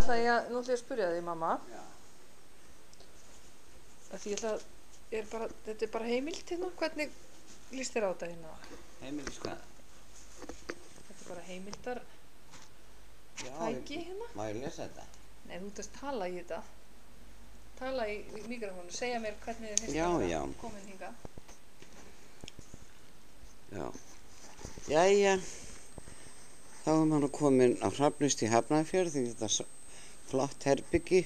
að, nú ætla ég að spyrja þig mamma Já. að því ég ætla að er bara, þetta er bara heimilt hérna hvernig líst þér á þetta hérna Heimilis hvað? þetta er bara heimildar Já, tæki hérna Má ég lesa þetta? nei þú ert að tala í þetta tala í mikrofónu, segja mér hvernig þið finnst Já, að já. komin hinga Já. Jæja. Þá er maður komin á Hrafnist í Hafnarfjörð því þetta flott herbyggi.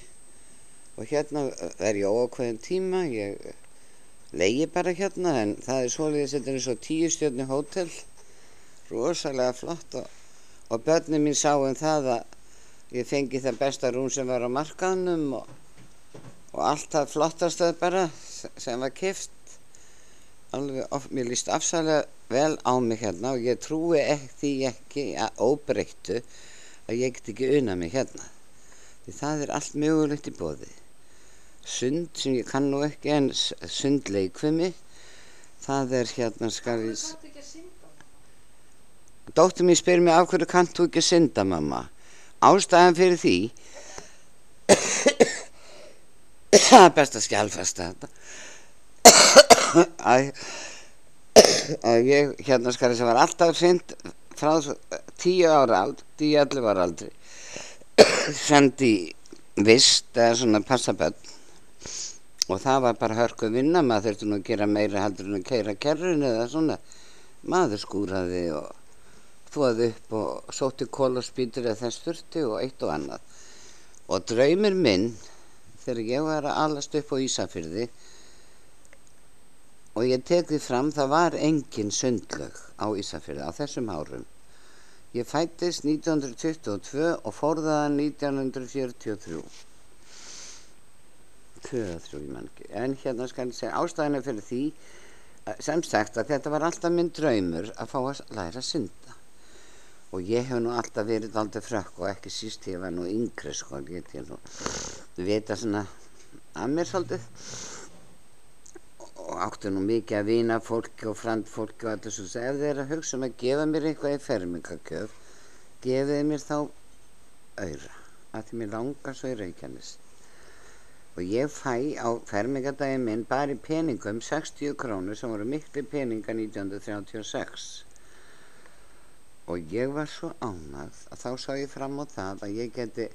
Og hérna er ég óákveðin tíma, ég leiði bara hérna en það er svoleiðis þetta er eins og tíu stjórni hótel, rosalega flott og, og börnum mín sá um það að ég fengi það besta rúm sem var á markaðnum og, og allt það flottastöð bara sem var kift alveg, of, mér líst afsalega vel á mig hérna og ég trúi ekki, ekki að óbreyttu að ég get ekki unna mig hérna því það er allt mögulegt í bóði sund sem ég kann nú ekki en sundleikvimi það er hérna skal ég s- ekki að synda Dóttir mín spyr mig af hverju kannt þú ekki að synda mamma? Ástæðan fyrir því það er best að skjálfesta þetta. Að, að ég hérna skal þess að var alltaf synd frá tíu ára ald tíu allir var aldrei sendi vist eða svona passaböld og það var bara hörku vinna maður þurfti nú að gera meira heldur en að keira kerrun eða svona. Maður skúraði og þvoði upp og sótti kólaspýtur eða þess þurfti og eitt og annað. Og draumir minn þegar ég var að alast upp á Ísafyrði og ég tek því fram það var engin sundlög á Ísafyrði á þessum árum ég fættist 1922 og fórðaði 1943 2-3 ég man ekki. En hérna skal ég segja ástæðina fyrir því sem sagt að þetta var alltaf minn draumur að fá að læra að synda. Og ég hef nú alltaf verið aldrei frökk og ekki síst ég var nú yngri sko ég nú vita svona að mér svolítið átti nú mikið að vina fólki og frand fólki og allir svo ef þið er að hugsa um að gefa mér eitthvað í fermingakjöf gefið mér þá auðra að því mér langar svo í Reykjanes. Og ég fæ á fermingadaginn minn bara í peningum 60 krónur sem voru miklu peninga 1936 og ég var svo ánað að þá sá ég fram á það að ég geti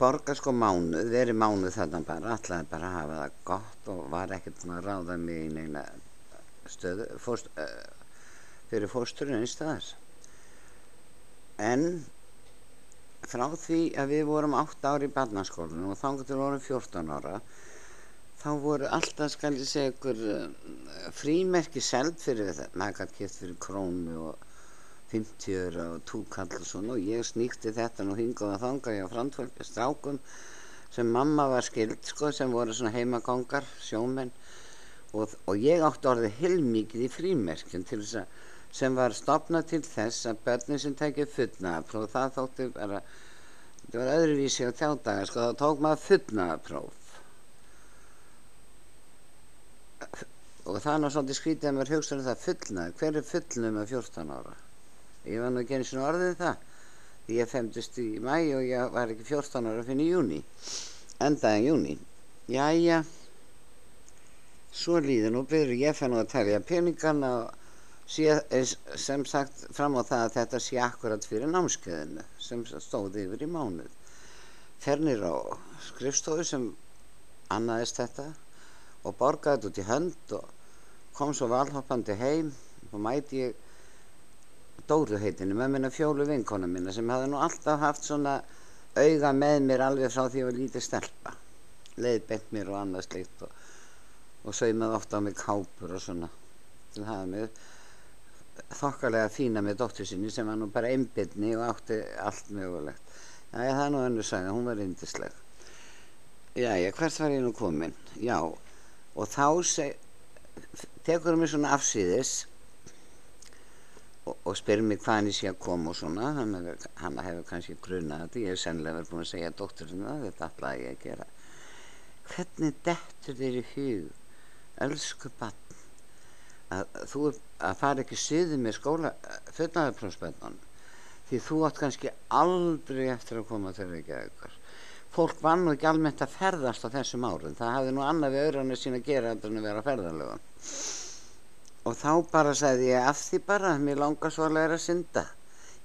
borga sko mánuð, verið mánuð þarna bara, ætlaði bara að hafa það gott og var ekkert búin að ráða mig í neina stöðu fóst, uh, fyrir fósturinn einstæðar en frá því að við vorum 8 ári í barnaskólinu og þannig til vorum 14 ára þá voru alltaf skal ég segja ykkur uh, frímerki seld fyrir þetta maður gætt keft fyrir krónu og 50 öra og túkall og svona og ég sníkti þetta nú hingað og þangað hjá frandfólki strákum sem mamma var skild sko sem voru svona heimagangar sjómenn. Og, og ég átti orðið heilmikið í frímerkjum til þess að sem var stopnað til þess að börnin sem tekið fullnaðapróf það þótti bara þetta var öðruvísi á þjádaga sko þá tók maður fullnaðapróf og það er svolítið skrítið að maður hugsa um það fullnað hver er fullnum að 14 ára ég var nú ekki eins og orðið það. Því ég femtist í mæ og ég var ekki 14 ára fyrir júni endaðin júni jæja svo líður nú byrður ég fenn nú að telja eins- sem sagt fram á það að þetta sé akkurat fyrir námskeiðinu sem stóði yfir í mánuð. Fernir á skrifstofu sem annaðist þetta og borgaði þetta út í hönd og kom svo valhoppandi heim og mæti ég Dóru heitinu, með minna fjólu vinkona minna sem hafði nú alltaf haft svona auga með mér alveg frá því að ég var lítið stelpa. Leiðbent mér og annað slikt og, og saumaði ofta á mig kápur og svona til að hafa mig þokkalega fína með dóttur sinni sem var nú bara einbyrni og átti allt mögulegt. Jæja, það er nú önnur saga, hún var yndisleg. Jæja, hvert var ég nú komin? Já, og þá seg, tekur mig svona afsýðis og, og spyr mig hvaðan ég sé að koma og svona hann hefur, kannski grunað þetta ég hef sennilega verið búin að segja dótturinn það þetta ætlaði ég að gera. Hvernig dettur þér í hug elsku bann að þú að fara ekki suðu með skóla fullnaðarprófsbönnan því þú átt kannski aldrei eftir að koma til Reykjavíkar fólk var nú ekki almennt að ferðast á þessum árum. Það hafði nú annað við auðrannu sín að gera en að vera ferðarlega og þá bara sagði ég af því bara mér langar svo að að synda.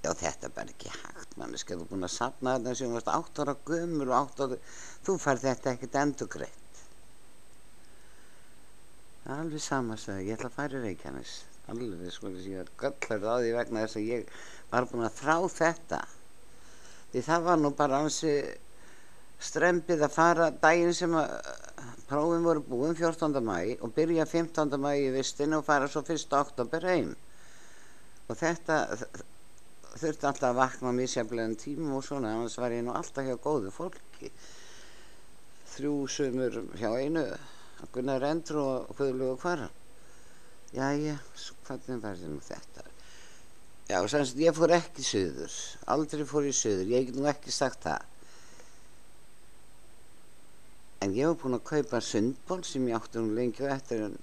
Já þetta er bara ekki hægt manneski þú er búin að sapna þetta sem varst 8 ára gömur og 8 ára þú fær þetta ekkert endur greitt alveg sama sagði ég ætla að fara í Reykjanes. Alveg sko ég var göllar á því vegna þess að ég var búin að þrá þetta. Því það var nú bara ansi strempið að fara daginn sem að prófin voru búin 14. mæ og byrja 15. mæ í vistinu og fara svo 1. oktober heim og þetta þurfti alltaf að vakna á mísjaflegin tímum og svona annars var ég nú alltaf hjá góðu fólki þrjú sumur hjá einu Gunnar Endru og Guðlu og Hvara Jæja, hvernig verður nú þetta Já, semst ég fór ekki söður aldrei fór ég söður, ég hef nú ekki sagt það en ég hef búin að kaupa sundból sem ég átti hún lengi og eftir en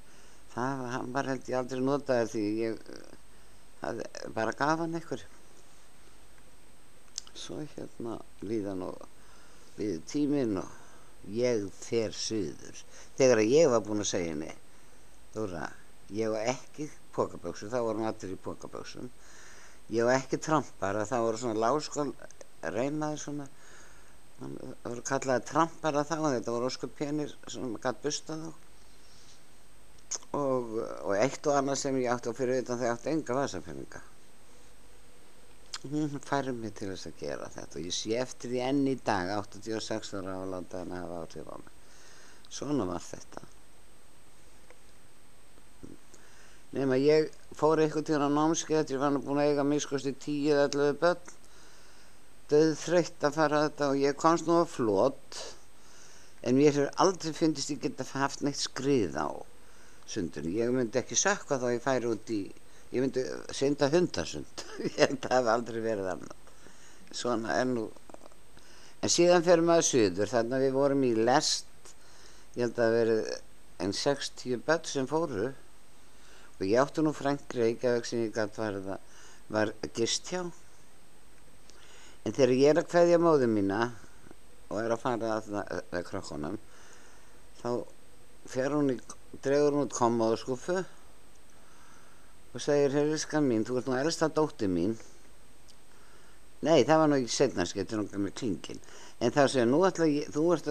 það var held ég aldrei notaði því ég það, bara gaf hann einhver svo hérna líðan og líði tímin og ég fer suður. Þegar að ég var búin að segja henni Dóra, ég var ekki pókaböksum, þá vorum allir í pókaböksum ég var ekki trampar það voru svona láskól reynaði svona það voru kallaði trampara þá þetta voru óskup penir sem gæti busta þá. Og, og eitt og annað sem ég átti á fyrir utan þegar ég átti enga vasapenninga hún færi mig til þess að gera þetta og ég sé eftir því enn í dag 86 ára á að láta henni hafa áhrif á mig. Svona var þetta. Nema ég fór eitthvað til hann á námskeið ég var búin að eiga miskosti 10-11 börn döð þreytt að fara þetta og ég komst nú að flott en mér hefur aldrei fyndist ég geta haft neitt skrið á sundunni ég myndi ekki sökka þá ég færi út í ég myndi synda hundasund. Ég held að það hef aldrei verið annað. Svona en nú en síðan fyrir maður söður þannig að við vorum í lest ég held að verið en 60 börn sem fóru. Og ég átti nú Frank Reykjavík sem ég gæti var, var gist hjá en þegar ég er að hvaðja móðu mína og er að fara að það krakkonum þá fer hún í dregur hún út komaðu skuffu og segir hérriskan mín, þú ert nú elsta dótti mín. Nei það var nú ekki setna skettir hún með klingin en þá segir nú ætla ég, þú ert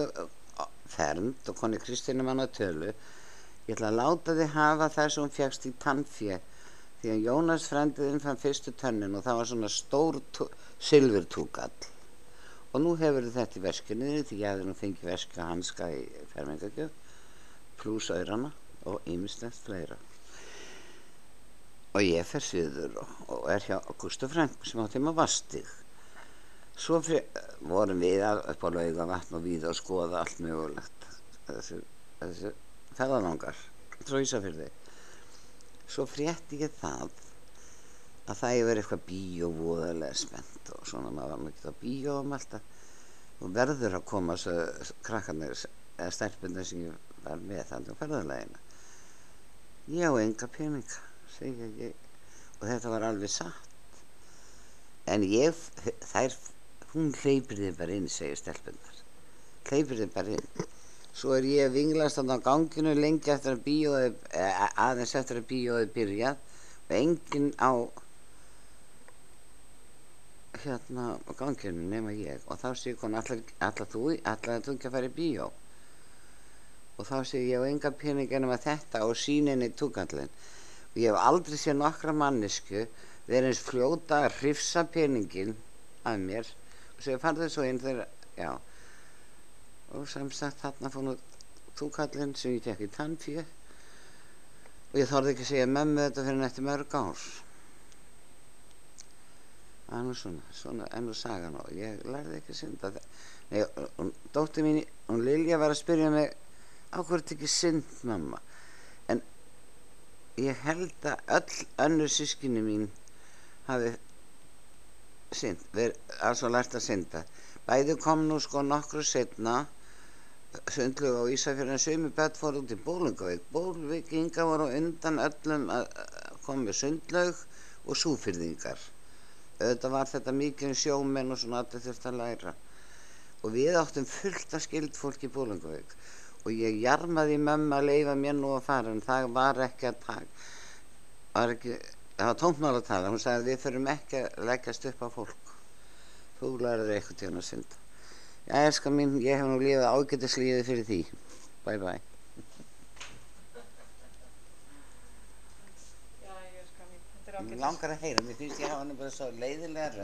fernd og koni Kristínu mann að tölu. Ég ætla að láta þig hafa það sem hún fjagst í tannfjö því að Jónas frendiðinn fann fyrstu tönnin og það var svona stór silfurtúkall. Og nú hefur þetta í veskinu því ég hefði nú fengið veska hanska í fermingagjöf pluss auðrana og ymestens fleira. Og ég fer sviður og, og er hjá Gustaf Frank sem átti maður vastig. Svo vorum við upp á lauga vatn og við að skoða allt mögulegt. Þessi, þessi feðanangar tróisa fyrir þig svo frétti ég það að það hefur eitthvað bíó voðalega spennt og svona maður var mikið á bíó um alltaf og verður að koma svo krakkarnir eða stelpunir sem ég var með þannig á ferðarleginu ég á enga peninga segja ég. Og þetta var alveg satt. En ég þær hún hleypir þið bara inn segja stelpunar hleypir þið bara inn. Svo er ég vinglast á ganginu lengi eftir að bíóði eh, aðeins eftir að bíóði byrjað og enginn á hérna á ganginu nema ég. Og þá sé hún allar, allar þú allar þú ekki að fara í bíó? Og þá sé ég á enga pening ennum að þetta og síninni túkallin og ég hef aldrei séð nokkra mannesku verið eins fljóta að hrifsa peningin að mér. Og segja farðu svo inn þegar já. Og sem sagt þarna fór nú túkallinn sem ég tekk í tannfíu og ég þorði ekki að segja mömmu þetta fyrir nætti mörg ár það er nú svona, svona ennú sagan og ég lærði ekki að synda. Nei, dótti mín, hún Lilja var að spyrja mig á hverju ekki synd mamma? En ég held að öll önnur sískinni mín hafi synd, verið alveg lært að synda. Bæði kom nú sko nokkru setna sundlug á Ísafjörðin sömu bett fór út í Bólungavík Bólvikinga voru undan öllum að koma með sundlug og súfyrðingar auðvitað var þetta mikið um sjómenn og svona allir þurft að læra. Og við áttum fullt af skild fólk í Bólingavík og ég jarmaði mömmu að leifa mér nú að fara en það var ekki að taka var það var tómtmál að tala hún sagði við förum ekki að leggjast upp á fólk. Þú lærið eitthvað til að synda. Já, elskar mín, ég hef nú lífað ágætislífið fyrir því. Bye bye. Ágætis. langar að heyra, mér finnst ég hafa hann bara svo leiðilega